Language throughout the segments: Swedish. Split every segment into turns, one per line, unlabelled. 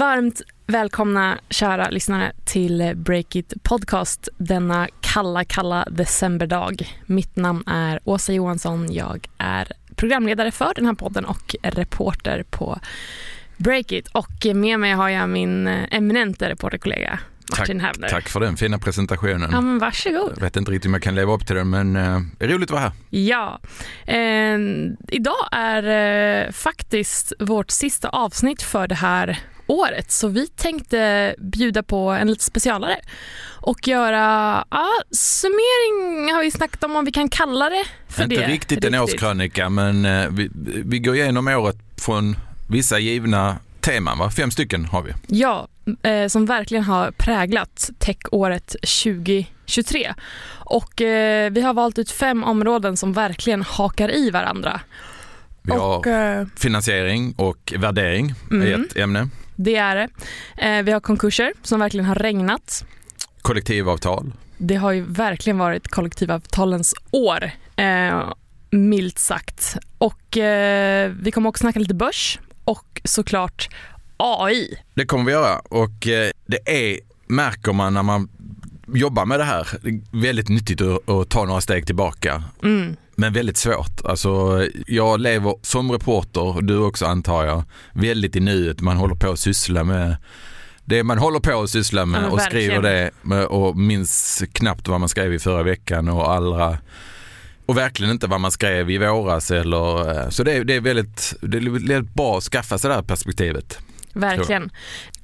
Varmt välkomna kära lyssnare till Breakit Podcast denna kalla, kalla decemberdag. Mitt namn är Åsa Johansson. Jag är programledare för den här podden och reporter på Breakit. Och med mig har jag min eminente reporterkollega Martin
tack,
Hävner.
Tack för den fina presentationen.
Ja, men varsågod.
Jag vet inte riktigt om jag kan leva upp till den men eh, det är roligt att vara här.
Ja. Eh, idag är eh, faktiskt vårt sista avsnitt för det här året så vi tänkte bjuda på en lite specialare och göra, ja, summering har vi snackat om om vi kan kalla det för
Inte
det.
riktigt en årskrönika men eh, vi, vi går igenom året från vissa givna teman, va? fem stycken har vi.
Ja, eh, som verkligen har präglat techåret 2023. Och eh, vi har valt ut fem områden som verkligen hakar i varandra.
Vi
och,
har
eh,
finansiering och värdering
Mm.
i ett ämne.
Det är det. Eh, vi har konkurser som verkligen har regnat.
Kollektivavtal.
Det har ju verkligen varit kollektivavtalens år, eh, milt sagt. Och eh, vi kommer också snacka lite börs och såklart AI.
Det kommer vi göra och eh, det är, märker man när man jobbar med det här, väldigt nyttigt att, att ta några steg tillbaka.
Mm.
Men väldigt svårt. Alltså, jag lever som reporter, och du också antar jag, väldigt i nuet. Man håller på att syssla med det man håller på att syssla med
Ja,
och skriver det och minns knappt vad man skrev i förra veckan och allra och verkligen inte vad man skrev i våras eller eh, så det är, det är väldigt, det är väldigt bra att skaffa sig det här perspektivet.
Verkligen.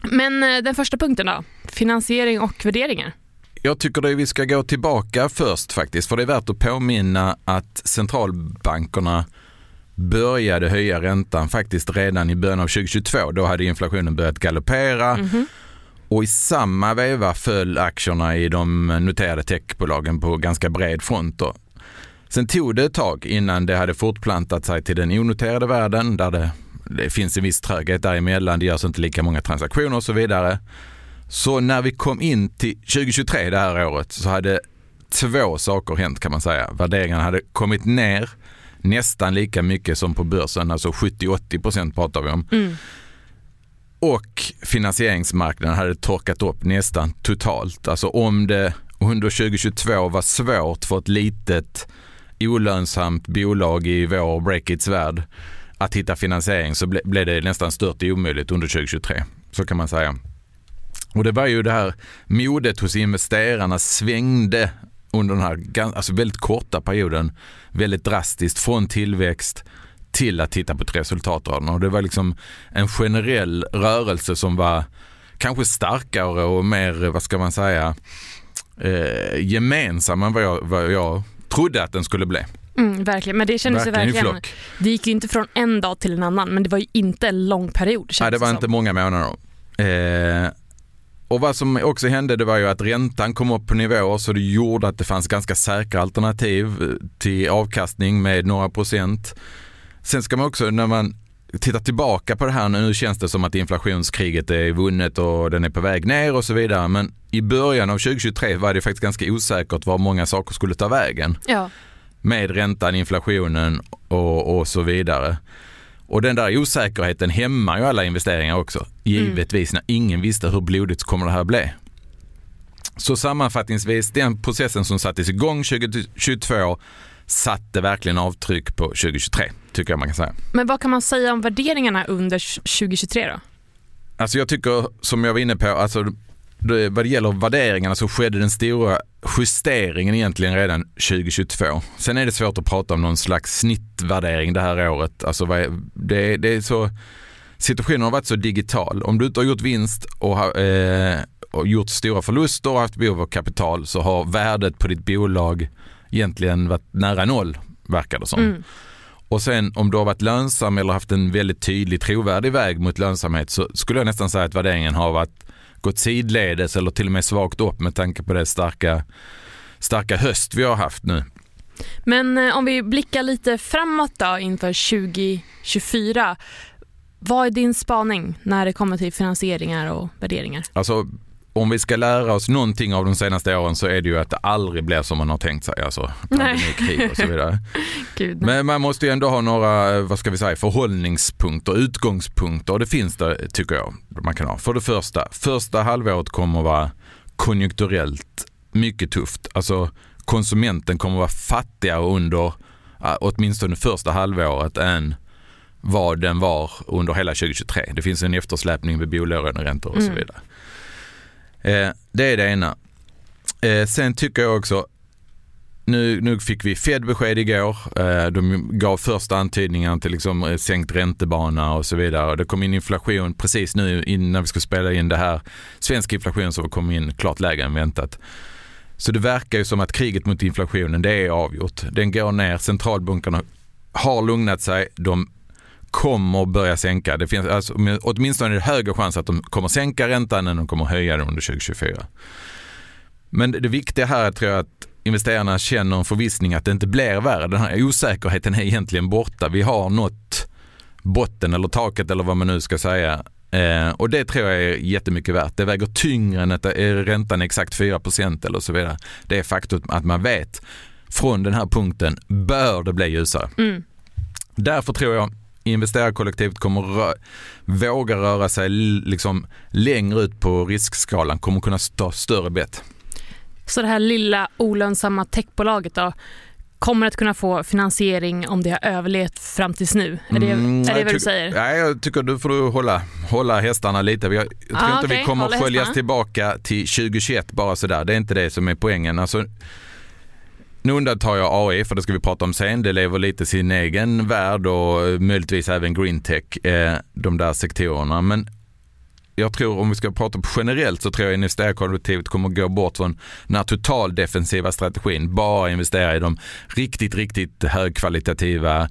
Men eh, den första punkten då? Finansiering och värderingar.
Jag tycker att vi ska gå tillbaka först faktiskt, för det är värt att påminna att centralbankerna började höja räntan faktiskt redan i början av 2022. Då hade inflationen börjat galoppera
Mhm.
och i samma veva föll aktierna i de noterade techbolagen på ganska bred front. Då. Sen tog det ett tag innan det hade fortplantat sig till den onoterade världen där det, det finns en viss tröghet däremellan, det görs inte lika många transaktioner och så vidare. Så när vi kom in till 2023 det här året så hade två saker hänt kan man säga. Värderingarna hade kommit ner nästan lika mycket som på börsen, alltså 70-80% pratar vi om.
Mm.
Och finansieringsmarknaden hade torkat upp nästan totalt. Alltså om det under 2022 var svårt för ett litet olönsamt bolag i vår Breakits värld att hitta finansiering så ble, blev det nästan stört omöjligt under 2023. Så kan man säga. Och det var ju det här modet hos investerarna svängde under den här alltså väldigt korta perioden väldigt drastiskt från tillväxt till att titta på ett resultatraden. Och det var liksom en generell rörelse som var kanske starkare och mer, vad ska man säga, eh, gemensam än vad jag, vad jag trodde att den skulle bli.
Mm, verkligen, men det kändes ju
Verkligen i
verkligen, det gick ju inte från en dag till en annan men det var ju inte en lång period
Nej, det var
som.
inte många månader. Eh, och vad som också hände det var ju att räntan kom upp på nivåer så det gjorde att det fanns ganska säkra alternativ eh, till avkastning med några procent. Sen ska man också när man tittar tillbaka på det här nu känns det som att inflationskriget är vunnet och den är på väg ner och så vidare. Men i början av 2023 var det faktiskt ganska osäkert var många saker skulle ta vägen
Ja,
med räntan, inflationen och, och så vidare. Och den där osäkerheten hämmar ju alla investeringar också. Givetvis när ingen visste hur blodigt kommer det här bli. Så sammanfattningsvis, den processen som sattes igång 2022 satte verkligen avtryck på 2023, tycker jag man kan säga.
men vad kan man säga om värderingarna under 2023 då?
Alltså jag tycker, som jag var inne på, alltså, vad det gäller värderingarna så skedde den stora justeringen egentligen redan 2022. Sen är det svårt att prata om någon slags snittvärdering det här året. Alltså det, det är så, situationen har varit så digital. Om du inte har gjort vinst och, eh, och gjort stora förluster och haft behov av kapital så har värdet på ditt bolag egentligen varit nära noll, verkar det som.
Mm.
Och sen om du har varit lönsam eller haft en väldigt tydlig trovärdig väg mot lönsamhet så skulle jag nästan säga att värderingen har varit, gått sidledes eller till och med svagt upp med tanke på det starka, starka höst vi har haft nu.
Men eh, om vi blickar lite framåt då inför 2024. Vad är din spaning när det kommer till finansieringar och värderingar?
Alltså om vi ska lära oss någonting av de senaste åren så är det ju att det aldrig blir som man har tänkt sig. Alltså pandemi, krig och så vidare.
Gud.
Men man måste ju ändå ha några, vad ska vi säga, förhållningspunkter, utgångspunkter och det finns det tycker jag man kan ha. För det första, första halvåret kommer att vara konjunkturellt mycket tufft. Alltså konsumenten kommer att vara fattigare under ja, åtminstone första halvåret än vad den var under hela 2023. Det finns en eftersläpning med bolåneräntor och så
Mm.
Eh, det är det ena. Eh, sen tycker jag också, nu, nu fick vi Fed-besked igår. Eh, de gav första antydningar till liksom eh, sänkt räntebana och så vidare. Det kom in inflation precis nu innan vi ska spela in det här. Svensk inflation som kom in klart lägre än väntat. Så det verkar ju som att kriget mot inflationen, det är avgjort. Den går ner, centralbankerna har lugnat sig, de kommer börja sänka. Det finns alltså, åtminstone är det högre chans att de kommer sänka räntan än de kommer höja den under 2024. Men det viktiga här tror jag att investerarna känner en förvissning att det inte blir värre. Den här osäkerheten är egentligen borta. Vi har nått botten eller taket eller vad man nu ska säga. Eh, och det tror jag är jättemycket värt. Det väger tyngre än att är räntan exakt 4% eller så vidare. Det är faktum att man vet från den här punkten bör det bli ljusare.
Mm.
Därför tror jag investerarkollektivet kommer rö- våga röra sig liksom längre ut på riskskalan, kommer kunna ta större bett.
Så det här lilla olönsamma techbolaget då, kommer att kunna få finansiering om det har överlevt fram tills nu? Är det,
Mm,
är det vad du säger?
Nej, jag tycker du får hålla, hålla hästarna lite. Jag, jag tror
Ah,
inte
okej,
vi kommer
hästarna.
tillbaka till 2021 bara sådär. Det är inte det som är poängen. Alltså, nu undantar jag AI, för det ska vi prata om sen. Det lever lite sin egen värld och eh, möjligtvis även GreenTech, eh, de där sektorerna. Men jag tror om vi ska prata på generellt så tror jag investerarkollektivet kommer gå bort från den här totaldefensiva strategin. Bara investera i de riktigt, riktigt högkvalitativa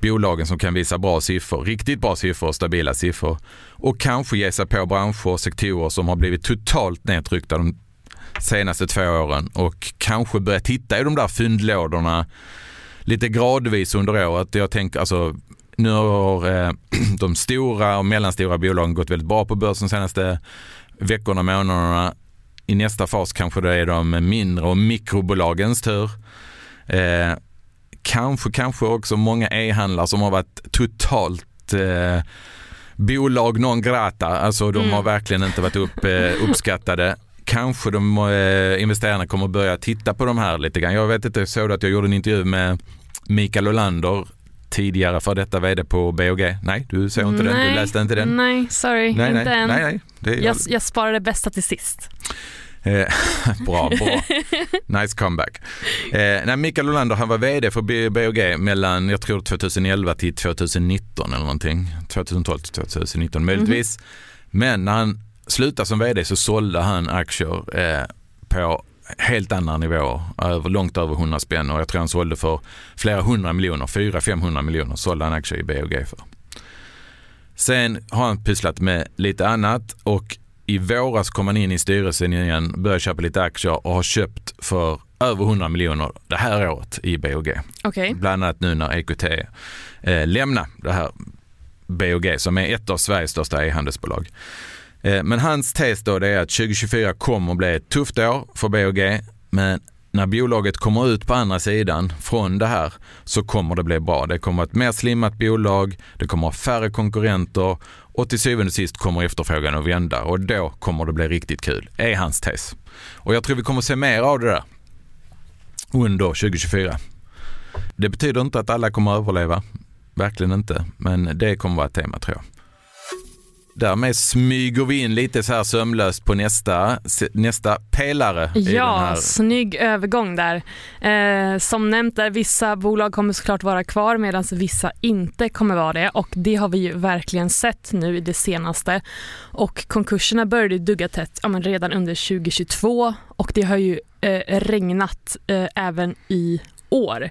bolagen som kan visa bra siffror, riktigt bra siffror och stabila siffror. Och kanske ge sig på branscher och sektorer som har blivit totalt nedtryckta de senaste två åren och kanske börja titta i de där fyndlådorna lite gradvis under året. Jag tänker alltså nu har eh, de stora och mellanstora bolagen gått väldigt bra på börsen de senaste veckorna och månaderna. I nästa fas kanske det är de mindre och mikrobolagens tur. Eh, kanske, kanske också många e-handlare som har varit totalt eh, bolag non grata. Alltså de
Mm.
har verkligen inte varit upp, eh, uppskattade. Kanske de eh, investerarna kommer börja titta på de här lite grann. Jag vet inte, jag såg att jag gjorde en intervju med Mikael Olander tidigare för detta vd på BOG. Nej, du såg inte den,
Nej.
du läste inte den.
Nej, sorry,
nej,
inte
nej,
än.
nej, nej. Det är,
Jag, jag sparar det bästa till sist.
Eh, bra, bra. Nice comeback. Eh, nej, Mikael Olander han var vd för BOG mellan, jag tror 2011 till 2019 eller någonting. 2012 till 2019 möjligtvis. Men när han slutade som vd så sålde han aktier eh, på helt andra nivåer, över, långt över 100 spänn och jag tror han sålde för flera hundra miljoner, 400-500 miljoner sålde han aktier i BOG för. Sen har han pysslat med lite annat och i våras kom han in i styrelsen igen, började köpa lite aktier och har köpt för över 100 miljoner det här året i BOG.
Okej.
Bland annat nu när EQT eh, lämnar det här BOG som är ett av Sveriges största e-handelsbolag. Eh, men hans tes då det är att 2024 kommer att bli ett tufft år för BOG men när bolaget kommer ut på andra sidan från det här så kommer det bli bra. Det kommer att ett mer slimmat bolag, det kommer att ha färre konkurrenter och till syvende och sist kommer efterfrågan att vända och då kommer det bli riktigt kul, är hans tes. Och jag tror vi kommer att se mer av det där under 2024. Det betyder inte att alla kommer att överleva, verkligen inte, men det kommer att vara ett tema tror jag. Därmed smyger vi in lite så här sömlöst på nästa, nästa pelare i den
Ja,
här
snygg övergång där. Eh, som nämnt där, vissa bolag kommer såklart vara kvar medan vissa inte kommer vara det och det har vi ju verkligen sett nu i det senaste. Och konkurserna började dugga tätt ja, men redan under 2022 och det har ju eh, regnat eh, även i år.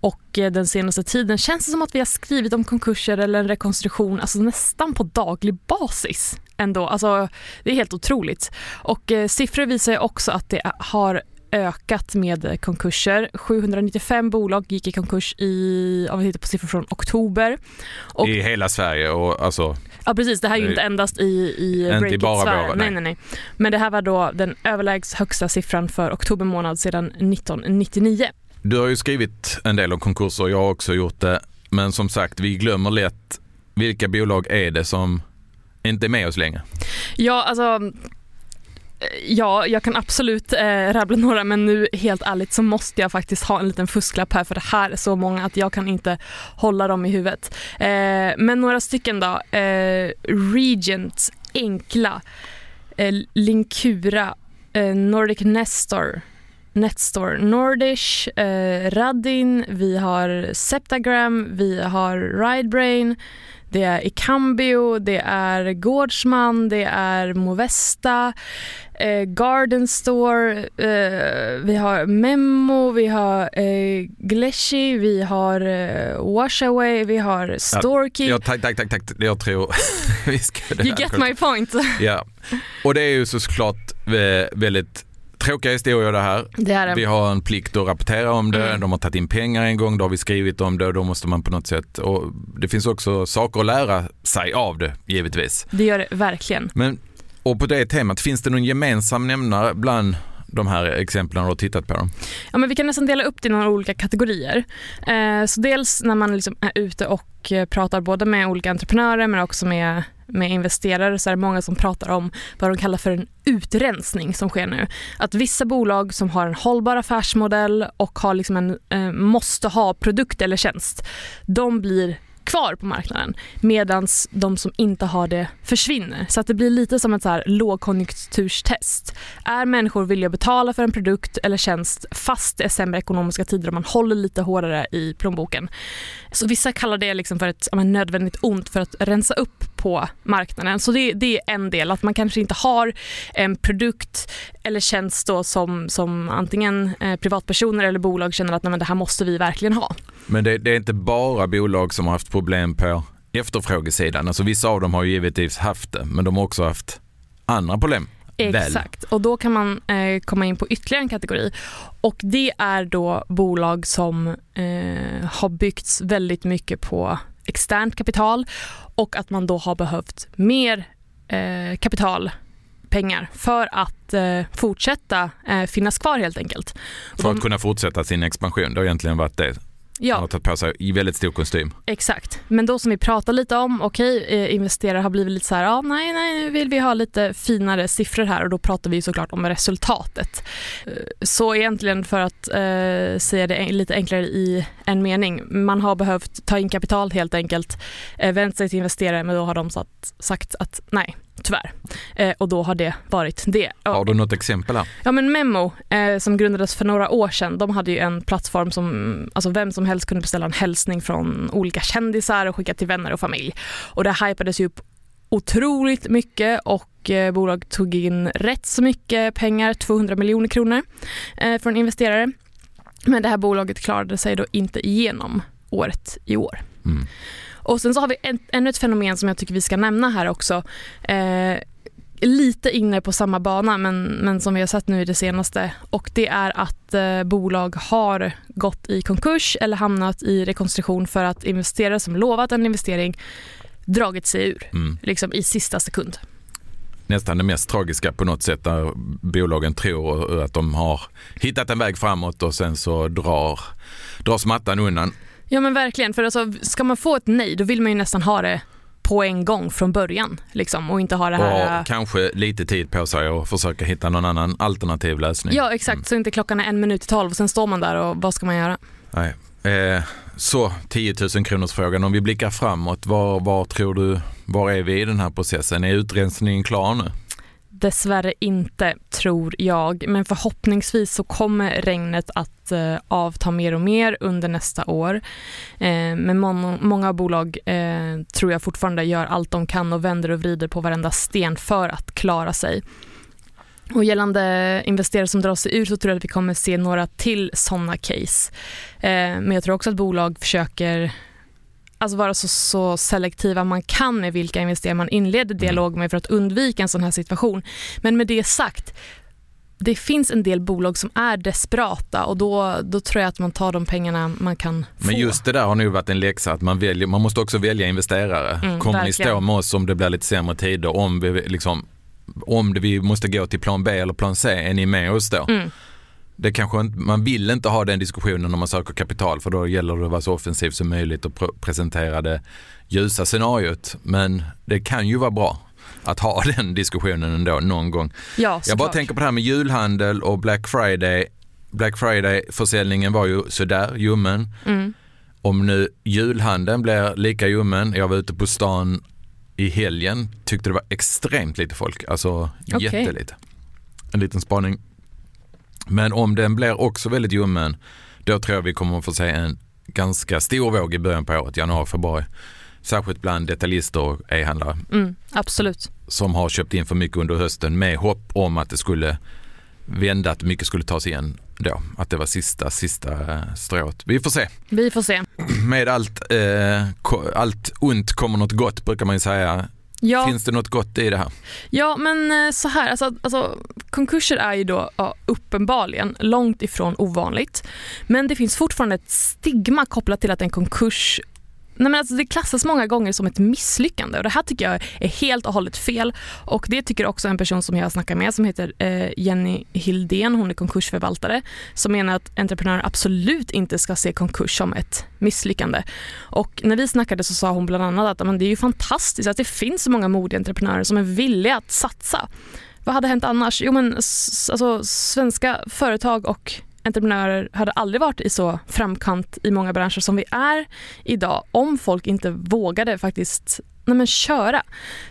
Och eh, den senaste tiden känns det som att vi har skrivit om konkurser eller en rekonstruktion alltså nästan på daglig basis ändå. Alltså, det är helt otroligt. Och eh, siffror visar också att det har ökat med konkurser. 795 bolag gick i konkurs i, om vi tittar på siffror från oktober. Och,
i hela Sverige och alltså
Ja precis, det här är ju inte endast i, i
bara
Sverige.
våra,
nej.
nej.
nej. Men det här var då den överlägset högsta siffran för oktober månad sedan 1999.
Du har ju skrivit en del om konkurser, jag har också gjort det. Men som sagt, vi glömmer lätt vilka bolag är det som inte är med oss längre.
Ja, alltså Ja, jag kan absolut eh, rabbla några men nu helt ärligt så måste jag faktiskt ha en liten fusklapp här för det här är så många att jag kan inte hålla dem i huvudet. Eh, men några stycken då. Eh, Regent, Enkla, eh, Linkura, eh, Nordic Nestor, Netstore, Nordish, eh, Radin, vi har Septagram, vi har Ridebrain, det är Icambio, det är Gårdsman, det är Movesta, eh, Garden Store, eh, vi har Memo, vi har eh, Gleshi, vi har eh, Washaway, vi har Storkey.
Ja, tack, tack, tack, tack. Jag tror vi ska...
you get my point.
Ja, och det är ju såklart eh, väldigt tråkiga historier det här.
Det är
Vi
det.
har en plikt att rapportera om det,
Mm.
de har tagit in pengar en gång, då har vi skrivit om det och då måste man på något sätt, och det finns också saker att lära sig av det givetvis.
Det gör det verkligen.
Men, och på det temat, finns det någon gemensam nämnare bland de här exemplen du har tittat på dem?
Ja, men vi kan nästan dela upp det i några olika kategorier. Eh, så dels när man liksom är ute och eh, pratar både med olika entreprenörer men också med, med investerare så är det många som pratar om vad de kallar för en utrensning som sker nu. Att vissa bolag som har en hållbar affärsmodell och har liksom en eh, måste ha produkt eller tjänst, de blir kvar på marknaden medan de som inte har det försvinner. Så att det blir lite som ett så här lågkonjunkturstest. Är människor villiga att betala för en produkt eller tjänst fast det är sämre ekonomiska tider och man håller lite hårdare i plånboken? Så vissa kallar det liksom för ett men nödvändigt ont för att rensa upp på marknaden. Så det, det är en del, att man kanske inte har en produkt eller tjänst då som, som antingen eh, privatpersoner eller bolag känner att nej, men det här måste vi verkligen ha.
Men det, det är inte bara bolag som har haft problem på efterfrågesidan. Alltså vissa av dem har ju givetvis haft det, men de har också haft andra problem.
Exakt, och då kan man eh, komma in på ytterligare en kategori. Och det är då bolag som eh, har byggts väldigt mycket på externt kapital och att man då har behövt mer eh, kapital pengar för att eh, fortsätta eh, finnas kvar helt enkelt.
För att kunna fortsätta sin expansion. Det har egentligen varit det.
Ja,
har tagit på sig i väldigt stor kostym.
Exakt, men då som vi pratar lite om, okej, eh, investerare har blivit lite så här, ja, nej, nej, nu vill vi ha lite finare siffror här och då pratar vi såklart om resultatet. Eh, Så egentligen för att eh, säga det lite enklare i en mening, man har behövt ta in kapital helt enkelt, eh, vänt sig till investerare men då har de satt, sagt att nej, tyvärr. Eh, och då har det varit det.
Har du något exempel här?
Ja men Memo eh, som grundades för några år sedan, de hade ju en plattform som alltså vem som helst kunde beställa en hälsning från olika kändisar och skicka till vänner och familj. Och det hypades ju upp otroligt mycket och eh, bolag tog in rätt så mycket pengar, 200 miljoner kronor eh, från investerare. Men det här bolaget klarade sig då inte igenom året i år.
Mm.
Och sen så har vi en, ännu ett fenomen som jag tycker vi ska nämna här också. Eh, lite inne på samma bana men, men som vi har sett nu i det senaste och det är att eh, bolag har gått i konkurs eller hamnat i rekonstruktion för att investerare som lovat en investering dragit sig ur
Mm.
liksom i sista sekund.
Nästan det mest tragiska på något sätt där bolagen tror att de har hittat en väg framåt och sen så drar, dras mattan undan.
Ja men verkligen, för alltså, ska man få ett nej då vill man ju nästan ha det på en gång från början liksom, och inte ha det
Och
här...
har kanske lite tid på sig att försöka hitta någon annan alternativ lösning.
Ja exakt, så inte klockan är en minut i tolv och sen står man där och vad ska man göra?
Nej. Eh, så 10 000 kronors frågan. Om vi blickar framåt, var, var tror du, var är vi i den här processen? Är utrensningen klar nu?
Dessvärre inte, tror jag. Men förhoppningsvis så kommer regnet att eh, avta mer och mer under nästa år. Eh, men många, bolag eh, tror jag fortfarande gör allt de kan och vänder och vrider på varenda sten för att klara sig. Och gällande investerare som drar sig ur så tror jag att vi kommer se några till sådana case. Men jag tror också att bolag försöker alltså vara så, så selektiva man kan med vilka investerare man inleder dialog med för att undvika en sån här situation. Men med det sagt, det finns en del bolag som är desperata och då, då tror jag att man tar de pengarna man kan få.
Men just det där har nog varit en läxa att man, väljer, man måste också välja investerare.
Mm,
Kommer ni
verkligen.
stå med oss om det blir lite sämre tider? Om, vi, liksom, om det, vi måste gå till plan B eller plan C, är ni med oss då?
Mm.
Det kanske man vill inte ha den diskussionen när man söker kapital för då gäller det att vara så offensiv som möjligt och pr- presentera det ljusa scenariot. Men det kan ju vara bra att ha den diskussionen ändå någon gång.
Ja,
Jag bara tänker på det här med julhandel och Black Friday. Black Friday-försäljningen var ju sådär ljummen.
Mm.
Om nu julhandeln blir lika ljummen, jag var ute på stan i helgen, tyckte det var extremt lite folk, alltså
Okej.
jättelite. En liten spaning. Men om den blir också väldigt ljummen, då tror jag vi kommer att få se en ganska stor våg i början på året, januari, februari. Särskilt bland detaljister och e-handlare
Mm, absolut.
som har köpt in för mycket under hösten med hopp om att det skulle vända, att mycket skulle tas igen då. Att det var sista, sista eh, strået. Vi får se.
Vi får se.
Med allt, eh, allt ont kommer något gott brukar man ju säga.
Ja,
Finns det något gott i det här?
ja men eh, så här, alltså, alltså, konkurser är ju då ja, uppenbarligen långt ifrån ovanligt. Men det finns fortfarande ett stigma kopplat till att en konkurs Nej men alltså det klassas många gånger som ett misslyckande och det här tycker jag är helt och hållet fel. Och det tycker också en person som jag snackar med som heter eh, Jenny Hildén, hon är konkursförvaltare, som menar att entreprenörer absolut inte ska se konkurs som ett misslyckande. Och när vi snackade så sa hon bland annat att men det är ju fantastiskt att det finns så många modiga entreprenörer som är villiga att satsa. Vad hade hänt annars? Jo men alltså, svenska företag och entreprenörer hade aldrig varit i så framkant i många branscher som vi är idag om folk inte vågade faktiskt nej men, köra.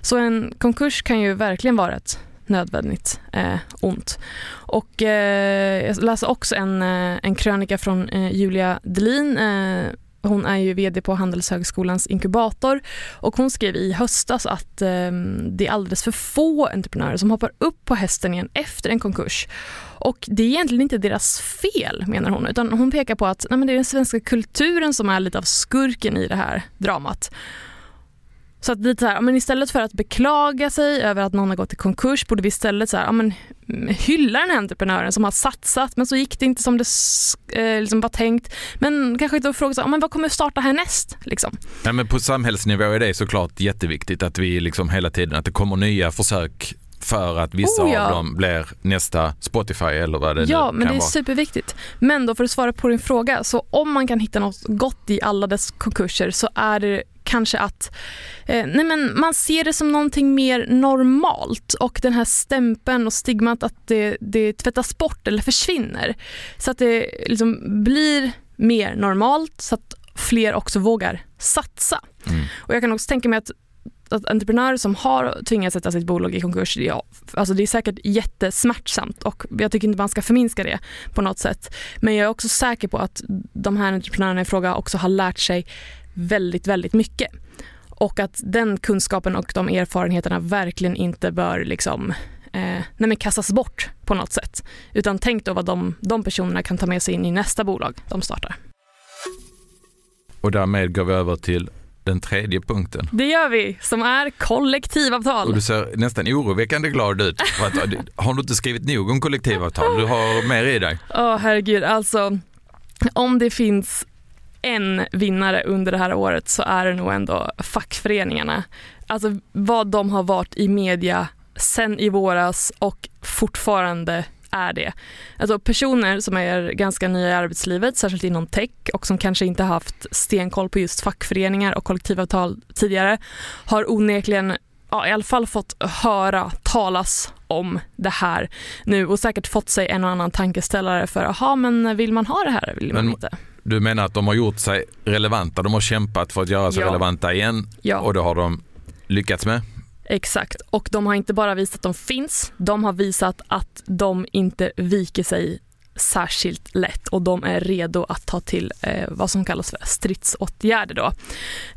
Så en konkurs kan ju verkligen vara ett nödvändigt eh, ont. Och eh, jag läste också en, eh, en krönika från eh, Julia Delin eh, hon är ju VD på Handelshögskolans inkubator och hon skrev i höstas att eh, det är alldeles för få entreprenörer som hoppar upp på hästen igen efter en konkurs. Och det är egentligen inte deras fel menar hon utan hon pekar på att nej, men det är den svenska kulturen som är lite av skurken i det här dramat. Så att lite så här, ja, men istället för att beklaga sig över att någon har gått i konkurs borde vi istället så här, ja, men, hylla den här entreprenören som har satsat men så gick det inte som det eh, liksom var tänkt. Men kanske inte fråga sig, ja, men vad kommer starta härnäst? Liksom.
Ja, men på samhällsnivå är det såklart jätteviktigt att vi liksom hela tiden, att det kommer nya försök för att vissa
Oh, ja.
av dem blir nästa Spotify eller vad det
Ja,
nu
men
kan
det är
vara.
superviktigt. Men då för att svara på din fråga, så om man kan hitta något gott i alla dess konkurser så är det kanske att eh, nej men man ser det som någonting mer normalt och den här stämpeln och stigmat att det, det tvättas bort eller försvinner. Så att det liksom blir mer normalt så att fler också vågar satsa.
Mm.
Och jag kan också tänka mig att att entreprenörer som har tvingats sätta sitt bolag i konkurs, ja, alltså det är säkert jättesmärtsamt och jag tycker inte man ska förminska det på något sätt. Men jag är också säker på att de här entreprenörerna i fråga också har lärt sig väldigt, väldigt mycket. Och att den kunskapen och de erfarenheterna verkligen inte bör liksom, eh, nej kastas bort på något sätt. Utan tänk då vad de, de personerna kan ta med sig in i nästa bolag de startar.
Och därmed går vi över till den tredje punkten.
Det gör vi, som är kollektivavtal.
Och du ser nästan oroväckande glad ut. För att, har du inte skrivit nog om kollektivavtal? Du har mer i dig.
Åh herregud, alltså om det finns en vinnare under det här året så är det nog ändå fackföreningarna. Alltså vad de har varit i media sen i våras och fortfarande är det. Alltså personer som är ganska nya i arbetslivet, särskilt inom tech och som kanske inte haft stenkoll på just fackföreningar och kollektivavtal tidigare har onekligen ja, i alla fall fått höra talas om det här nu och säkert fått sig en och annan tankeställare för jaha men vill man ha det här eller vill man
Men-
inte?
Du menar att de har gjort sig relevanta, de har kämpat för att göra sig
Ja.
relevanta igen
Ja.
och det har de lyckats med.
Exakt, och de har inte bara visat att de finns, de har visat att de inte viker sig särskilt lätt och de är redo att ta till eh, vad som kallas för stridsåtgärder. Då.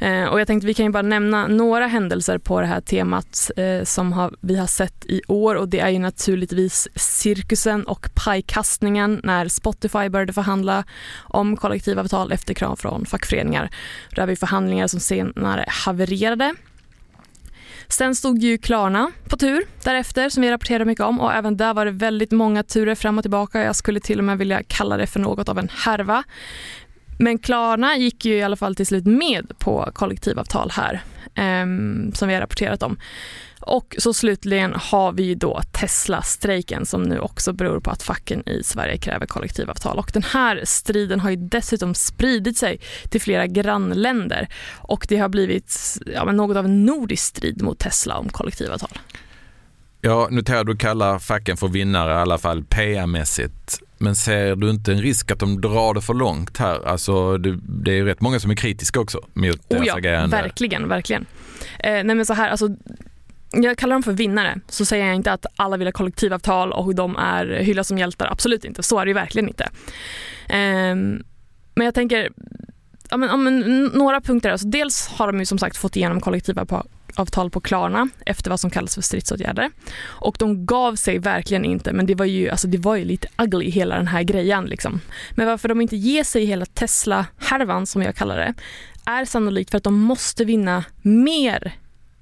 Eh, och jag tänkte vi kan ju bara nämna några händelser på det här temat eh, som har, vi har sett i år och det är ju naturligtvis cirkusen och pajkastningen när Spotify började förhandla om kollektivavtal efter krav från fackföreningar. Det var förhandlingar som senare havererade. Sen stod ju Klarna på tur därefter som vi rapporterade mycket om och även där var det väldigt många turer fram och tillbaka. Jag skulle till och med vilja kalla det för något av en härva. Men Klarna gick ju i alla fall till slut med på kollektivavtal här eh, som vi har rapporterat om. Och så slutligen har vi då Tesla-strejken som nu också beror på att facken i Sverige kräver kollektivavtal. Och den här striden har ju dessutom spridit sig till flera grannländer och det har blivit ja, något av en nordisk strid mot Tesla om kollektivavtal.
Jag noterar att du kallar facken för vinnare i alla fall PR-mässigt. Men ser du inte en risk att de drar det för långt här? Alltså det, det är rätt många som är kritiska också mot
oh
deras
ja,
agerande.
Verkligen, verkligen. Eh, nej men så här, alltså jag kallar dem för vinnare, så säger jag inte att alla vill ha kollektivavtal och de är hyllas som hjältar. Absolut inte, så är det ju verkligen inte. Um, men jag tänker, ja, men, ja, men, några punkter. Alltså, dels har de ju som sagt fått igenom kollektivavtal på Klarna efter vad som kallas för stridsåtgärder. Och de gav sig verkligen inte, men det var ju, alltså, det var ju lite ugly hela den här grejen. Liksom. Men varför de inte ger sig hela Tesla-härvan, som jag kallar det, är sannolikt för att de måste vinna mer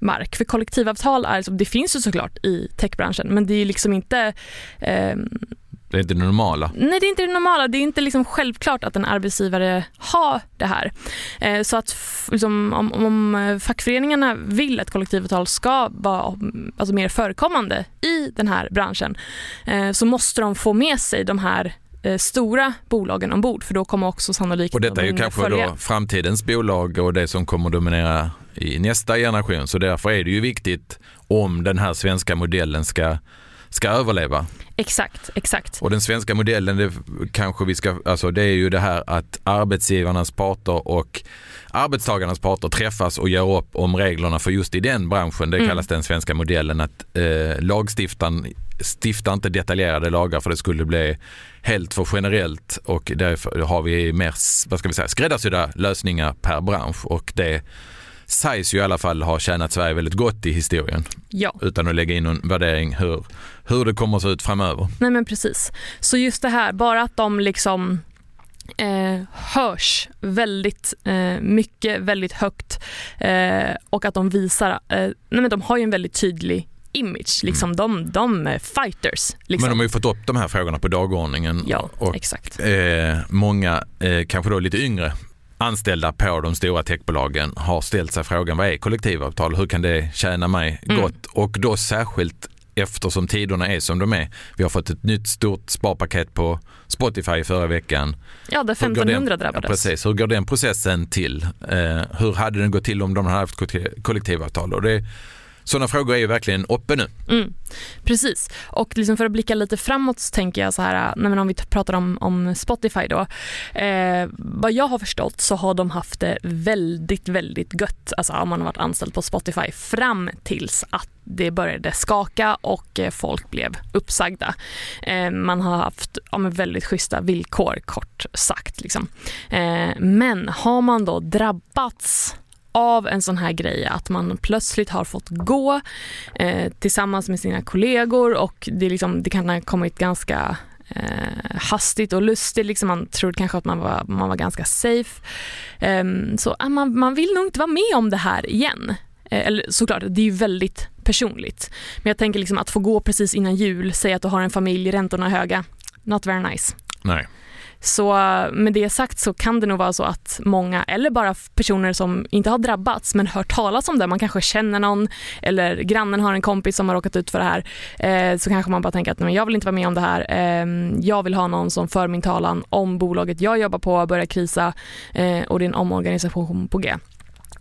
mark. För kollektivavtal är, det finns ju såklart i techbranschen men det är liksom inte eh,
det är inte det normala.
Nej, det är inte det normala. Det är inte liksom självklart att en arbetsgivare har det här. Eh, så att liksom, om, om fackföreningarna vill att kollektivavtal ska vara alltså, mer förekommande i den här branschen eh, så måste de få med sig de här eh, stora bolagen ombord för då kommer också sannolikt
Och detta är ju kanske följa. då framtidens bolag och det som kommer dominera i nästa generation. Så därför är det ju viktigt om den här svenska modellen ska ska överleva.
Exakt, exakt.
Och den svenska modellen, det, kanske vi ska, alltså det är ju det här att arbetsgivarnas parter och arbetstagarnas parter träffas och gör upp om reglerna för just i den branschen. Det mm. kallas den svenska modellen att eh, lagstiftaren stiftar inte detaljerade lagar för det skulle bli helt för generellt och därför har vi mer vad ska vi säga, skräddarsydda lösningar per bransch och det sägs ju i alla fall ha tjänat Sverige väldigt gott i historien.
Ja.
Utan att lägga in någon värdering hur, hur det kommer att se ut framöver.
Nej men precis. Så just det här, bara att de liksom eh, hörs väldigt eh, mycket, väldigt högt eh, och att de visar, eh, nej men de har ju en väldigt tydlig image. Liksom mm. de, de är fighters. Liksom.
Men de har ju fått upp de här frågorna på dagordningen.
Ja,
och,
exakt.
Eh, många, eh, kanske då lite yngre anställda på de stora techbolagen har ställt sig frågan vad är kollektivavtal? Hur kan det tjäna mig mm. gott? Och då särskilt eftersom tiderna är som de är. Vi har fått ett nytt stort sparpaket på Spotify förra veckan.
Ja, där 1500 drabbades.
Ja, precis. Hur går den processen till? Eh, hur hade den gått till om de hade haft kollektivavtal? Och det sådana frågor är ju verkligen uppe nu.
Mm, precis, och liksom för att blicka lite framåt så tänker jag så här, äh, nej om vi pratar om, om Spotify då. Eh, vad jag har förstått så har de haft det väldigt, väldigt gött, alltså om man har varit anställd på Spotify fram tills att det började skaka och eh, folk blev uppsagda. Eh, man har haft ja, väldigt schyssta villkor kort sagt. Liksom. Eh, men har man då drabbats av en sån här grej att man plötsligt har fått gå eh, tillsammans med sina kollegor och det, liksom, det kan ha kommit ganska eh, hastigt och lustigt. Liksom man trodde kanske att man var, man var ganska safe. Eh, så ah, man, man vill nog inte vara med om det här igen. Eh, eller såklart, det är ju väldigt personligt. Men jag tänker liksom att få gå precis innan jul, säga att du har en familj, räntorna är höga. Not very nice.
Nej.
Så med det sagt så kan det nog vara så att många, eller bara personer som inte har drabbats men hört talas om det, man kanske känner någon eller grannen har en kompis som har råkat ut för det här, eh, så kanske man bara tänker att nej, jag vill inte vara med om det här. Eh, jag vill ha någon som för min talan om bolaget jag jobbar på börjar krisa eh, och det är en omorganisation på G.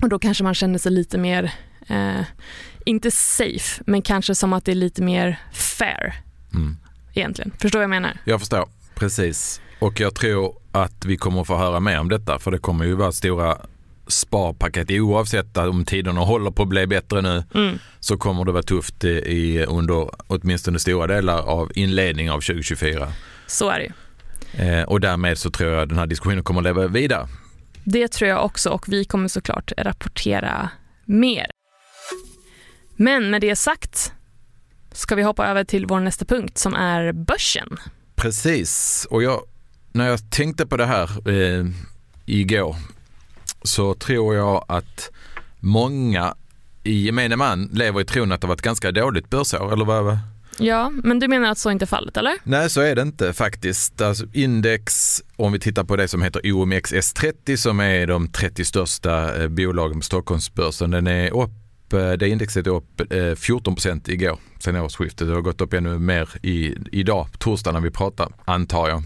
Och då kanske man känner sig lite mer, eh, inte safe, men kanske som att det är lite mer fair. Mm. Egentligen. Förstår vad jag menar?
Jag förstår, precis. Och jag tror att vi kommer få höra mer om detta för det kommer ju vara stora sparpaket oavsett om tiderna håller på att bli bättre nu mm. så kommer det vara tufft i, under åtminstone stora delar av inledningen av 2024.
Så är det
ju. Eh, och därmed så tror jag den här diskussionen kommer att leva vidare.
Det tror jag också och vi kommer såklart rapportera mer. Men med det sagt ska vi hoppa över till vår nästa punkt som är börsen.
Precis, och jag när jag tänkte på det här eh, igår så tror jag att många i gemene man lever i tron att det var ett ganska dåligt börsår, eller vad?
Ja, men du menar att så inte är fallet, eller?
Nej, så är det inte faktiskt. Alltså, index, om vi tittar på det som heter OMXS30 som är de 30 största eh, bolagen på Stockholmsbörsen, den är upp, eh, det indexet är upp 14 procent igår sen årsskiftet. Det har gått upp ännu mer i, idag, torsdag när vi pratar, antar jag.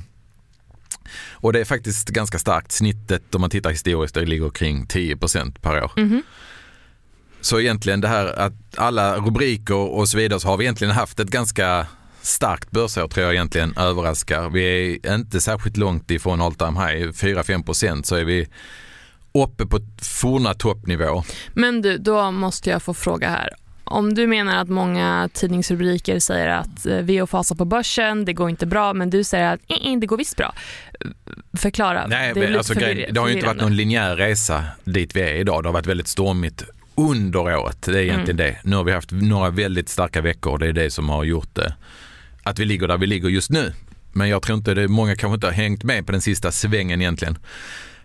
Och det är faktiskt ganska starkt. Snittet om man tittar historiskt det ligger kring 10 procent per år.
Mhm.
Så egentligen det här att alla rubriker och så vidare så har vi egentligen haft ett ganska starkt börsår tror jag egentligen överraskar. Vi är inte särskilt långt ifrån all time high, 4-5 procent så är vi uppe på forna toppnivå.
Men du, då måste jag få fråga här. Om du menar att många tidningsrubriker säger att eh, vi är och fasar på börsen, det går inte bra, men du säger att "Eh, eh, det går visst bra. Förklara.
Nej,
det,
men alltså, grejen- det har ju inte varit någon linjär resa dit vi är idag. Det har varit väldigt stormigt under året. Det är egentligen
Mm.
det. Nu har vi haft några väldigt starka veckor och det är det som har gjort det. Att vi ligger där vi ligger just nu. Men jag tror inte det, många kanske inte har hängt med på den sista svängen egentligen.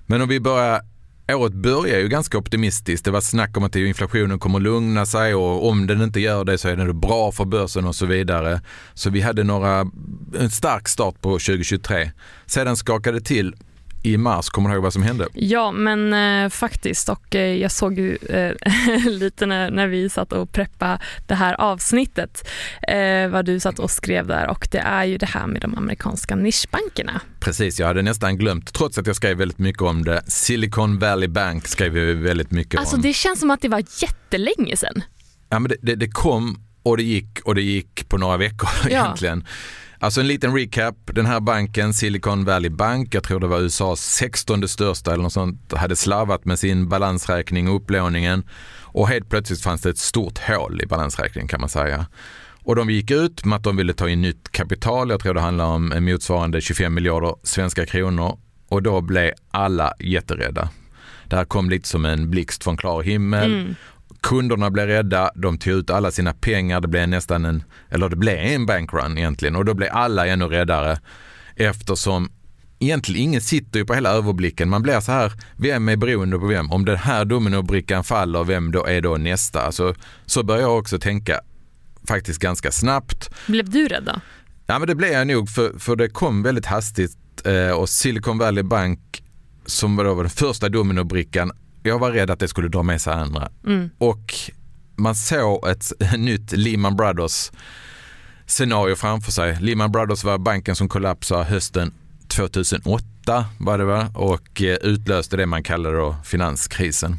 Men om vi börjar Året börjar ju ganska optimistiskt. Det var snack om att inflationen kommer lugna sig och om den inte gör det så är det bra för börsen och så vidare. Så vi hade några, en stark start på 2023. Sedan skakade det till i mars. Kommer du ihåg vad som hände?
Ja, men eh, faktiskt. Och eh, jag såg ju eh, lite när, när vi satt och preppa det här avsnittet eh, vad du satt och skrev där och det är ju det här med de amerikanska nischbankerna.
Precis, jag hade nästan glömt, trots att jag skrev väldigt mycket om det. Silicon Valley Bank skrev vi väldigt mycket
Alltså
om.
det känns som att det var jättelänge sedan.
Ja, men det, det, det kom och det gick och det gick på några veckor
Ja.
egentligen. Alltså en liten recap. Den här banken, Silicon Valley Bank, jag tror det var USAs 16 största eller något sånt, hade slarvat med sin balansräkning och upplåningen och helt plötsligt fanns det ett stort hål i balansräkningen kan man säga. Och de gick ut med att de ville ta in nytt kapital, jag tror det handlar om en motsvarande 25 miljarder svenska kronor och då blev alla jätterädda. Det här kom lite som en blixt från klar himmel.
Mm.
Kunderna blev rädda, de tog ut alla sina pengar, det blev nästan en, eller det blev en bankrun egentligen och då blev alla ännu räddare eftersom egentligen ingen sitter ju på hela överblicken. Man blir så här, vem är beroende på vem? Om den här dominobrickan faller, vem då är då nästa? Alltså, så börjar jag också tänka faktiskt ganska snabbt.
Blev du rädd då?
Ja men det blev jag nog för, för det kom väldigt hastigt eh, och Silicon Valley Bank som var då den första dominobrickan, jag var rädd att det skulle dra med sig andra.
Mm.
Och man såg ett nytt Lehman Brothers scenario framför sig. Lehman Brothers var banken som kollapsade hösten 2008 var det va? och eh, utlöste det man kallade då finanskrisen.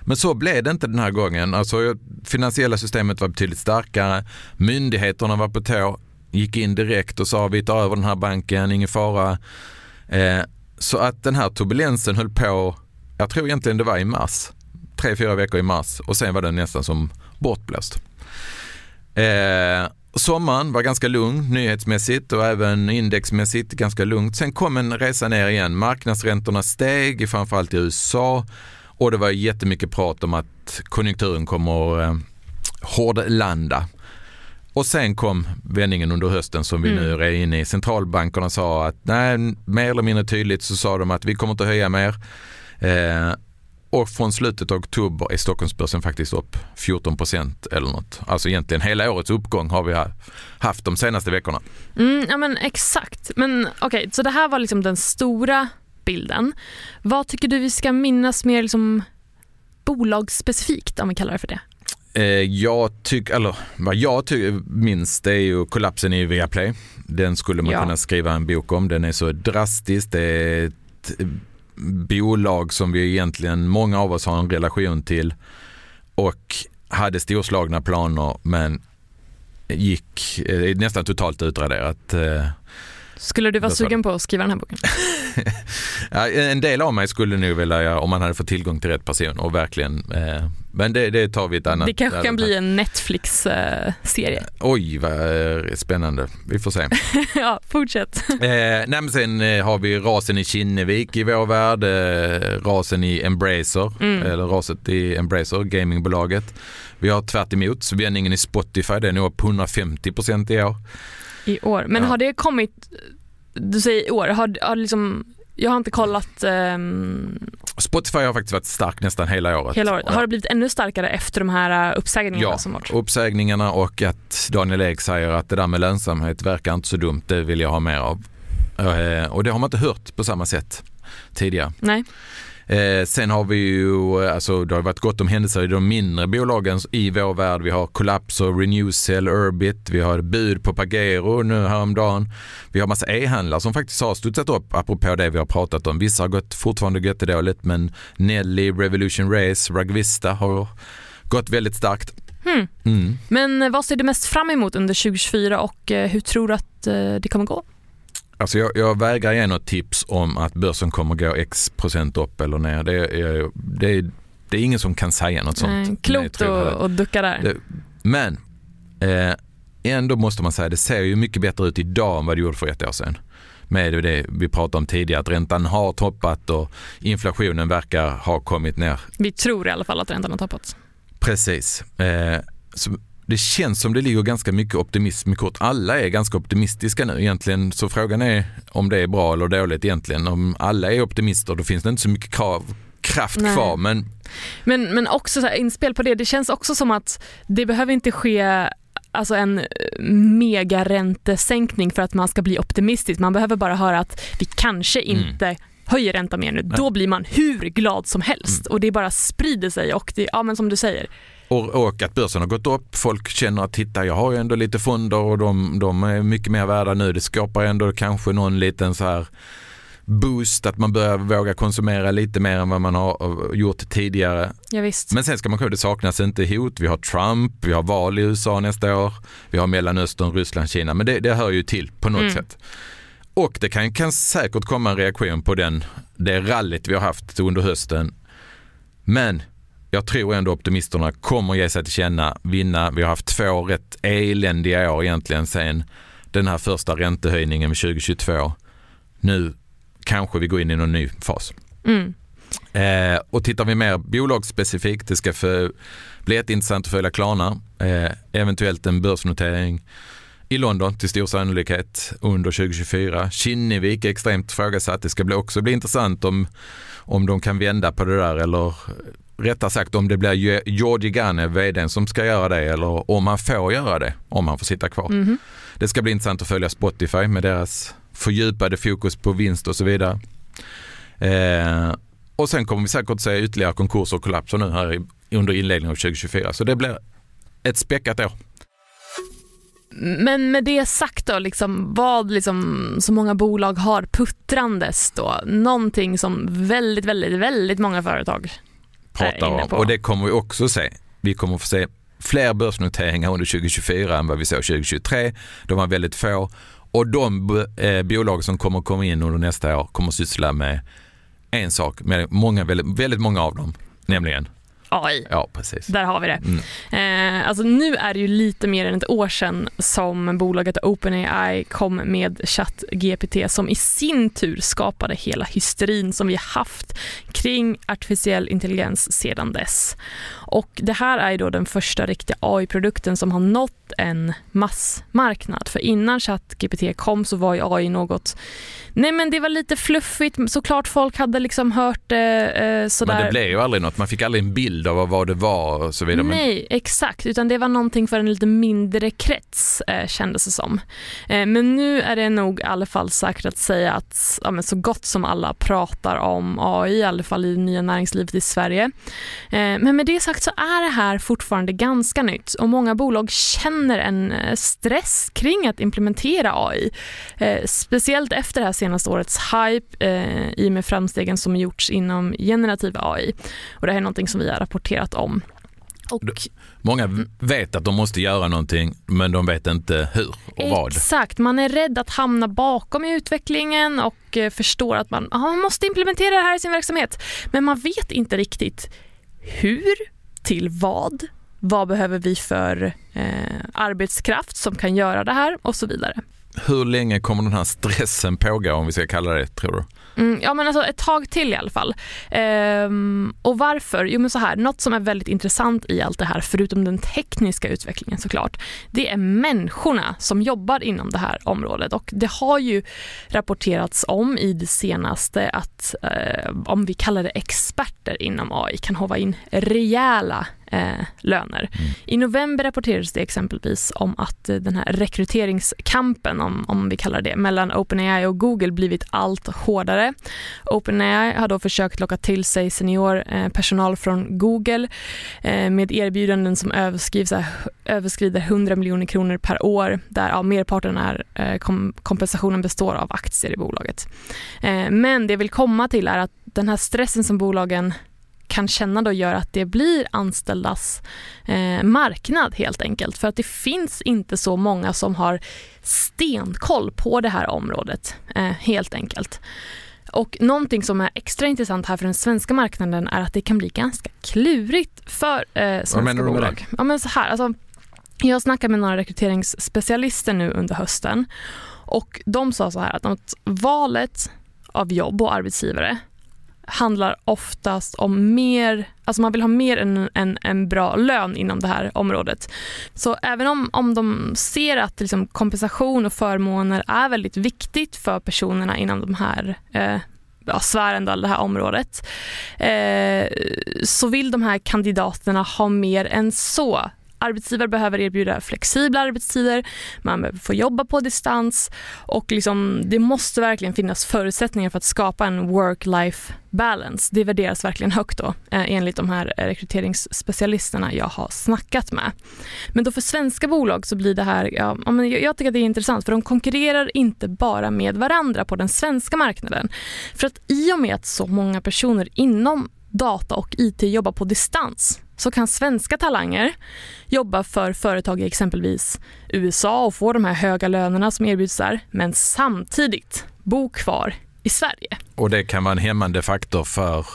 Men så blev det inte den här gången. Alltså, finansiella systemet var betydligt starkare. Myndigheterna var på tå, gick in direkt och sa vi tar över den här banken, ingen fara. Eh, så att den här turbulensen höll på, jag tror egentligen det var i mars, tre, fyra veckor i mars och sen var den nästan som bortblåst. Eh, sommaren var ganska lugn nyhetsmässigt och även indexmässigt ganska lugnt. Sen kom en resa ner igen. Marknadsräntorna steg, framförallt i USA och det var jättemycket prat om att konjunkturen kommer eh, hårdlanda. Och sen kom vändningen under hösten som vi
Mm.
nu är inne i. Centralbankerna sa att nej, mer eller mindre tydligt så sa de att vi kommer inte höja mer. Eh, och från slutet av oktober är Stockholmsbörsen faktiskt upp 14 procent eller något. Alltså egentligen hela årets uppgång har vi ha- haft de senaste veckorna.
Mm, ja men exakt. Men okej, så det här var liksom den stora bilden. Vad tycker du vi ska minnas mer liksom bolagsspecifikt om vi kallar det för det?
Eh, jag tycker, eller vad jag tycker minst det är ju kollapsen i Viaplay. Den skulle man
Ja.
kunna skriva en bok om. Den är så drastisk. Det är ett bolag som vi egentligen, många av oss har en relation till och hade storslagna planer men gick eh, nästan totalt utraderat. Eh,
skulle du vara sugen på att skriva den här boken?
En del av mig skulle nog vilja om man hade fått tillgång till rätt person och verkligen, eh, men det, det tar vi ett annat.
Det kanske kan bli en Netflix-serie.
Oj vad eh, spännande, vi får se.
ja, fortsätt.
eh, nej, men sen eh, har vi rasen i Kinnevik i vår värld, eh, rasen i Embracer,
Mm.
eller raset i Embracer, gamingbolaget. Vi har tvärt emot, så vändningen i Spotify, den är upp 150% i år.
I år. Men
Ja.
har det kommit, du säger i år, har, har liksom, jag har inte kollat ehm,
Spotify har faktiskt varit stark nästan hela året.
Hela året.
Ja.
Har det blivit ännu starkare efter de här uh, uppsägningarna
Ja,
som varit?
uppsägningarna och att Daniel Ek säger att det där med lönsamhet verkar inte så dumt, det vill jag ha mer av. Eh, Och det har man inte hört på samma sätt tidigare.
Nej.
Eh, sen har vi ju, alltså det har varit gott om händelser i de mindre bolagen i vår värld. Vi har Collapso, Renewcell, Urbit, vi har bud på Pagero nu häromdagen. Vi har massa e-handlare som faktiskt har studsat upp apropå det vi har pratat om. Vissa har gått fortfarande jättedåligt men Nelly, Revolution Race, Rugvista har gått väldigt starkt.
Hmm.
Mm.
Men eh, vad ser du mest fram emot under 2024 och eh, hur tror du att eh, det kommer gå?
Alltså jag, jag vägrar ge något tips om att börsen kommer gå x procent upp eller ner. Det är, det är, det är ingen som kan säga något sånt. Nej,
klokt att ducka där.
Det- Men eh, ändå måste man säga det ser ju mycket bättre ut idag än vad det gjorde för ett år sedan. Med det vi pratade om tidigare, att räntan har toppat och inflationen verkar ha kommit ner.
Vi tror i alla fall att räntan har toppat.
Precis. Eh, så det känns som det ligger ganska mycket optimism i kort. Alla är ganska optimistiska nu egentligen, så frågan är om det är bra eller dåligt egentligen. Om alla är optimister då finns det inte så mycket krav, kraft
Nej.
kvar, men
Men, men också så här, inspel på det, det känns också som att det behöver inte ske alltså en eh, megaräntesänkning för att man ska bli optimistisk. Man behöver bara höra att vi kanske
Mm.
inte höjer räntan mer nu. Då blir man hur glad som helst
Mm.
och det bara sprider sig och det, ja men som du säger,
Och, och att börsen har gått upp. Folk känner att titta, jag har ju ändå lite fonder och de, de är mycket mer värda nu. Det skapar ändå kanske någon liten så här boost att man börjar våga konsumera lite mer än vad man har eh, gjort tidigare.
ja, visst.
Men sen ska man ihåg, det saknas inte hot. Vi har Trump, vi har val i USA nästa år, vi har Mellanöstern, Ryssland, Kina. Men det, det hör ju till på något
Mm.
sätt. Och det kan, kan säkert komma en reaktion på den, det rallyt vi har haft under hösten. Men jag tror ändå optimisterna kommer ge sig till känna, vinna. Vi har haft två rätt eländiga år egentligen sen den här första räntehöjningen 2022. Nu kanske vi går in i någon ny fas.
Mm.
Eh, och tittar vi mer bolagsspecifikt, det ska för, bli jätteintressant att följa Klarna. Eh, eventuellt en börsnotering i London till stor sannolikhet under 2024. Kinnevik är extremt frågasatt. Det ska också bli intressant om, om de kan vända på det där eller rättare sagt om det blir Georgi Ganev, vdn, som ska göra det eller om han får göra det, om han får sitta kvar.
Mhm.
Det ska bli intressant att följa Spotify med deras fördjupade fokus på vinst och så vidare. Eh, och sen kommer vi säkert se ytterligare konkurser och kollapser nu här i, under inledningen av 2024. Så det blir ett späckat år.
Men med det sagt då, liksom, vad liksom, så många bolag har puttrandes då? Någonting som väldigt, väldigt, väldigt många företag
Pratar om.
på.
Och det kommer vi också se. Vi kommer få se fler börsnoteringar under 2024 än vad vi såg 2023. De var väldigt få. Och de eh, bolag som kommer komma in under nästa år kommer syssla med en sak, med många, väldigt, väldigt många av dem, nämligen,
AI.
ja precis.
Där har vi det.
Mm.
Eh, alltså nu är det ju lite mer än ett år sedan som bolaget OpenAI kom med ChatGPT som i sin tur skapade hela hysterin som vi haft kring artificiell intelligens sedan dess. Och det här är då den första riktiga AI-produkten som har nått en massmarknad. För innan ChatGPT kom så var ju AI något, nej men det var lite fluffigt, såklart folk hade liksom hört det eh, sådär.
Men det blev ju aldrig något, man fick aldrig en bild av vad det var och så vidare.
Nej, exakt. Utan det var någonting för en lite mindre krets eh, kändes det som. Eh, men nu är det nog i alla fall säkert att säga att ja, så gott som alla pratar om AI, i alla fall i det nya näringslivet i Sverige. Eh, men med det sagt så är det här fortfarande ganska nytt och många bolag känner en eh, stress kring att implementera AI. Eh, speciellt efter det här senaste årets hype eh, i och med framstegen som gjorts inom generativ AI. Och det här är någonting som vi har rapporterat om. Och
många vet att de måste göra någonting, men de vet inte hur och vad.
Exakt, man är rädd att hamna bakom i utvecklingen och eh, förstår att man, man måste implementera det här i sin verksamhet. Men man vet inte riktigt hur, till vad, vad behöver vi för eh, arbetskraft som kan göra det här och så vidare.
hur länge kommer den här stressen pågå om vi ska kalla det tror du?
Mm, ja men alltså ett tag till i alla fall. Ehm, och varför? Jo men så här, något som är väldigt intressant i allt det här, förutom den tekniska utvecklingen såklart, det är människorna som jobbar inom det här området och det har ju rapporterats om i det senaste att eh, om vi kallar det experter inom AI kan hova in rejäla eh, löner. Mm. I november rapporterades det exempelvis om att eh, den här rekryteringskampen, om, om vi kallar det, mellan OpenAI och Google blivit allt hårdare. OpenAI har då försökt locka till sig senior eh, från Google eh, med erbjudanden som överskrider 100 miljoner kronor per år där ja, merparten är eh, kom, kompensationen består av aktier i bolaget. Eh, men det jag vill komma till är att den här stressen som bolagen kan känna då gör att det blir anställdas eh, marknad helt enkelt. För att det finns inte så många som har stenkoll på det här området eh, helt enkelt. Och någonting som är extra intressant här för den svenska marknaden är att det kan bli ganska klurigt för eh, svenska Vad menar du med bolag. Det? Ja, men så här, alltså, jag har snackat med några rekryteringsspecialister nu under hösten och de sa så här att, att valet av jobb och arbetsgivare handlar oftast om mer, alltså man vill ha mer än en, en bra lön inom det här området. Så även om, om de ser att liksom kompensation och förmåner är väldigt viktigt för personerna inom de här eh, ja, sfären, det här området, eh, så vill de här kandidaterna ha mer än så. Arbetsgivare behöver erbjuda flexibla arbetstider, man behöver få jobba på distans och liksom, det måste verkligen finnas förutsättningar för att skapa en work-life balance. Det värderas verkligen högt då, eh, enligt de här eh, rekryteringsspecialisterna jag har snackat med. Men då för svenska bolag så blir det här, ja, jag tycker att det är intressant för de konkurrerar inte bara med varandra på den svenska marknaden. För att i och med att så många personer inom data och IT jobbar på distans så kan svenska talanger jobba för företag i exempelvis USA och få de här höga lönerna som erbjuds där, men samtidigt bo kvar i Sverige.
Och det kan vara en hämmande faktor för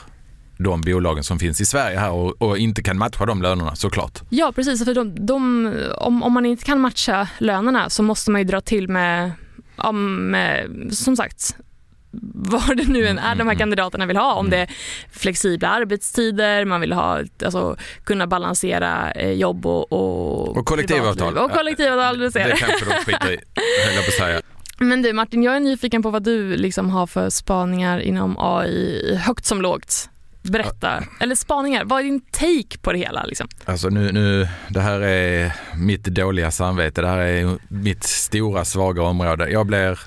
de bolagen som finns i Sverige här och, och inte kan matcha de lönerna såklart.
Ja precis, för de, de, om, om man inte kan matcha lönerna så måste man ju dra till med, med som sagt vad det nu än är de här mm, mm. kandidaterna vill ha. Om mm. det är flexibla arbetstider, man vill ha, alltså, kunna balansera eh, jobb och, och,
och kollektivavtal.
Och kollektivavtal,
du ser. Det kanske de skiter i, höll jag på att säga.
Men du Martin, jag är nyfiken på vad du liksom har för spaningar inom AI, högt som lågt. Berätta, eller spaningar, vad är din take på det hela? Liksom?
Alltså nu, nu, det här är mitt dåliga samvete, det här är mitt stora svaga område. Jag blir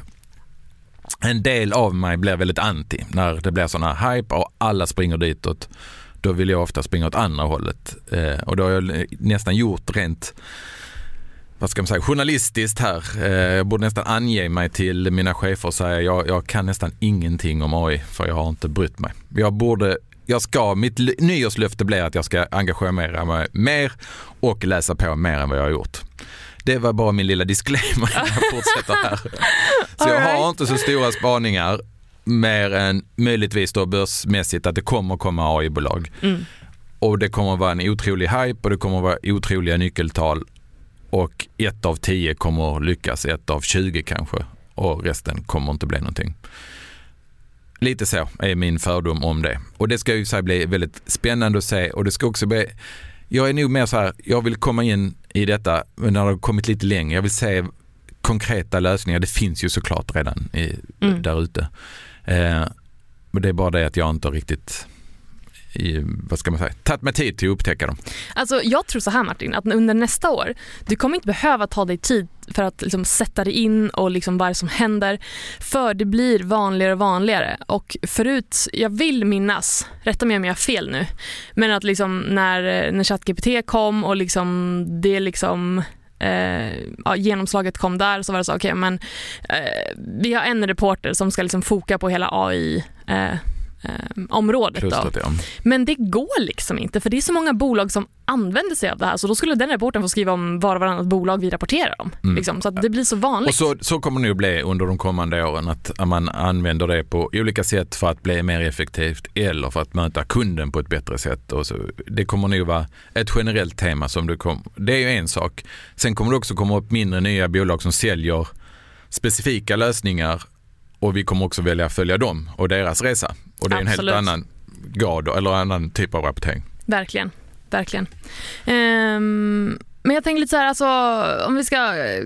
en del av mig blir väldigt anti när det blir sådana hype och alla springer ditåt. Då vill jag ofta springa åt andra hållet eh, och då har jag nästan gjort rent vad ska man säga, journalistiskt här. Eh, jag borde nästan ange mig till mina chefer och säga jag, jag kan nästan ingenting om AI för jag har inte brytt mig. Jag borde jag ska, mitt nyårslöfte blir att jag ska engagera mig mer och läsa på mer än vad jag har gjort. Det var bara min lilla disclaimer jag fortsätter här. Så jag har inte så stora spaningar mer än möjligtvis då börsmässigt att det kommer komma AI-bolag. Mm. Och det kommer vara en otrolig hype och det kommer vara otroliga nyckeltal och ett av tio kommer lyckas, ett av 20 kanske och resten kommer inte bli någonting. Lite så är min fördom om det. Och det ska ju bli väldigt spännande att se och det ska också bli jag är nog mer så här, jag vill komma in i detta när det har kommit lite längre. Jag vill se konkreta lösningar. Det finns ju såklart redan i, mm. där ute. Eh, men det är bara det att jag inte riktigt i, vad ska man säga, tagit mig tid till att upptäcka dem.
Alltså, jag tror så här Martin, att under nästa år, du kommer inte behöva ta dig tid för att liksom sätta dig in och liksom vad som händer. För det blir vanligare och vanligare. Och förut, jag vill minnas, rätta mig om jag har fel nu, men att liksom när, när ChatGPT kom och liksom det liksom eh, ja, genomslaget kom där så var det så, okej okay, men eh, vi har en reporter som ska liksom foka på hela AI eh, eh, området. Klustret, då. Ja. Men det går liksom inte för det är så många bolag som använder sig av det här så då skulle den rapporten få skriva om var och varannat bolag vi rapporterar om. Mm. Liksom, så att det blir så vanligt.
Och så, så kommer det nog bli under de kommande åren att man använder det på olika sätt för att bli mer effektivt eller för att möta kunden på ett bättre sätt. Och så, det kommer nog vara ett generellt tema som du kommer, det är ju en sak. Sen kommer det också komma upp mindre nya bolag som säljer specifika lösningar och vi kommer också välja att följa dem och deras resa. Och det är
Absolut.
en helt annan grad eller annan typ av rapportering.
Verkligen, verkligen. Ehm, men jag tänker lite så här, alltså, om vi ska eh,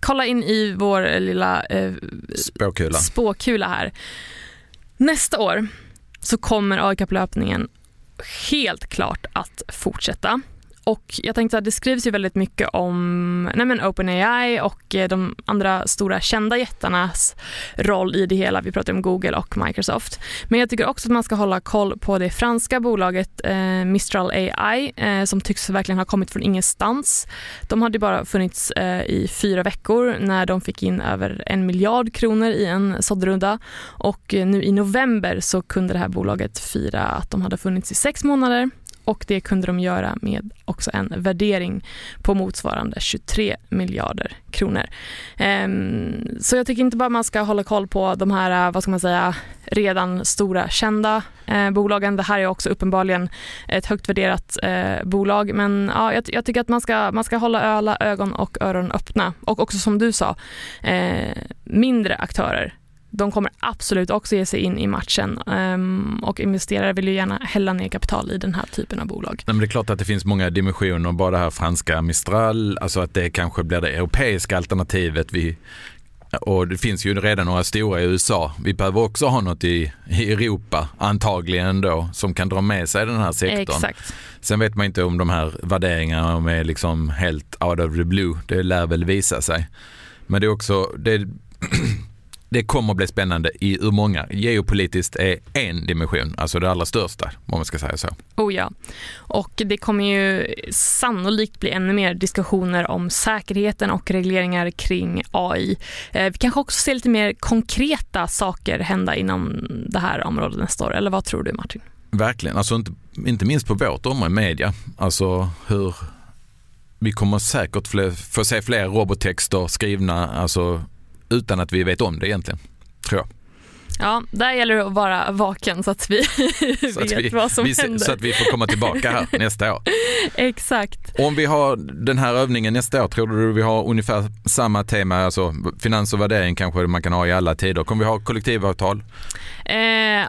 kolla in i vår lilla eh,
Spåkula.
spåkula här. Nästa år så kommer AICAP-löpningen helt klart att fortsätta. Och jag tänkte att det skrivs ju väldigt mycket om nej men OpenAI och eh, de andra stora kända jättarnas roll i det hela. Vi pratar om Google och Microsoft. Men jag tycker också att man ska hålla koll på det franska bolaget eh, Mistral AI eh, som tycks verkligen ha kommit från ingenstans. De hade bara funnits eh, i fyra veckor när de fick in över en miljard kronor i en såddrunda och eh, nu i november så kunde det här bolaget fira att de hade funnits i sex månader och det kunde de göra med också en värdering på motsvarande 23 miljarder kronor. Ehm, så jag tycker inte bara man ska hålla koll på de här, eh, vad ska man säga, redan stora kända eh, bolagen. Det här är också uppenbarligen ett högt värderat eh, bolag men ja, jag, jag tycker att man ska, man ska hålla alla ögon och öron öppna och också som du sa, eh, mindre aktörer de kommer absolut också ge sig in i matchen um, och investerare vill ju gärna hälla ner kapital i den här typen av bolag.
Nej, men det är klart att det finns många dimensioner, bara det här franska Mistral, alltså att det kanske blir det europeiska alternativet. Vi, och det finns ju redan några stora i USA. Vi behöver också ha något i, i Europa, antagligen då, som kan dra med sig den här sektorn.
Exakt.
Sen vet man inte om de här värderingarna om är liksom helt out of the blue. Det lär väl visa sig. Men det är också, det, det kommer att bli spännande i hur många. Geopolitiskt är en dimension, alltså det allra största om man ska säga så.
Oh ja. Och det kommer ju sannolikt bli ännu mer diskussioner om säkerheten och regleringar kring AI. Eh, vi kanske också ser lite mer konkreta saker hända inom det här området nästa år, eller vad tror du Martin?
Verkligen, alltså inte, inte minst på vårt område, media. Alltså hur vi kommer säkert få se fler robottexter skrivna alltså, utan att vi vet om det egentligen, tror jag.
Ja, där gäller det att vara vaken så att vi
Så
vet
att vi,
vad som
vi,
händer.
Så att vi får komma tillbaka här nästa år.
Exakt.
Om vi har den här övningen nästa år, tror du vi har ungefär samma tema, alltså finans och värdering kanske man kan ha i alla tider. Kommer vi ha kollektivavtal?
Eh,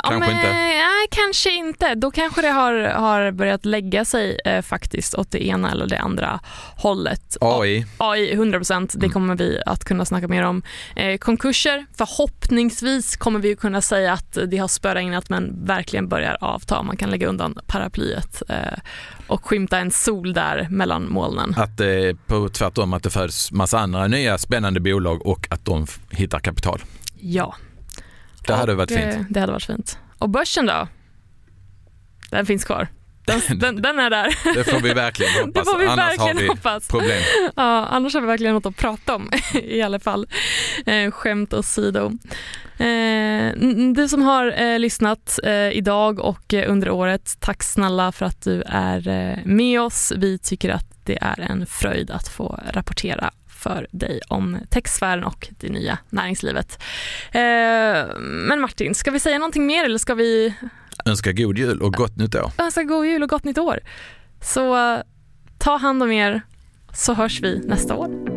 Kanske
om,
inte.
Nej, kanske inte. Då kanske det har, har börjat lägga sig eh, faktiskt åt det ena eller det andra hållet.
AI?
AI 100 procent, det
Mm.
kommer vi att kunna snacka mer om. Eh, konkurser, förhoppningsvis kommer vi kunna säga att det har att man verkligen börjar avta. Man kan lägga undan paraplyet eh, och skymta en sol där mellan molnen.
Att är på tvärtom att det föds massa andra nya spännande bolag och att de hittar kapital.
Ja.
Det hade
Och,
varit
eh,
fint.
Det hade varit fint. Och börsen då? Den finns kvar. Den, den, den är där.
Det får vi verkligen
Det
hoppas.
får vi
Annars
verkligen
har vi
hoppas.
problem.
Ja, annars har vi verkligen något att prata om i alla fall. Eh, skämt åsido. Eh, du som har eh, lyssnat eh, idag och eh, under året, tack snälla för att du är eh, med oss. Vi tycker att det är en fröjd att få rapportera för dig om techsfären och det nya näringslivet. Eh, men Martin, ska vi säga någonting mer eller ska vi
Önska god jul och gott nytt år.
önska god jul och gott nytt år? Så eh, ta hand om er så hörs vi nästa år.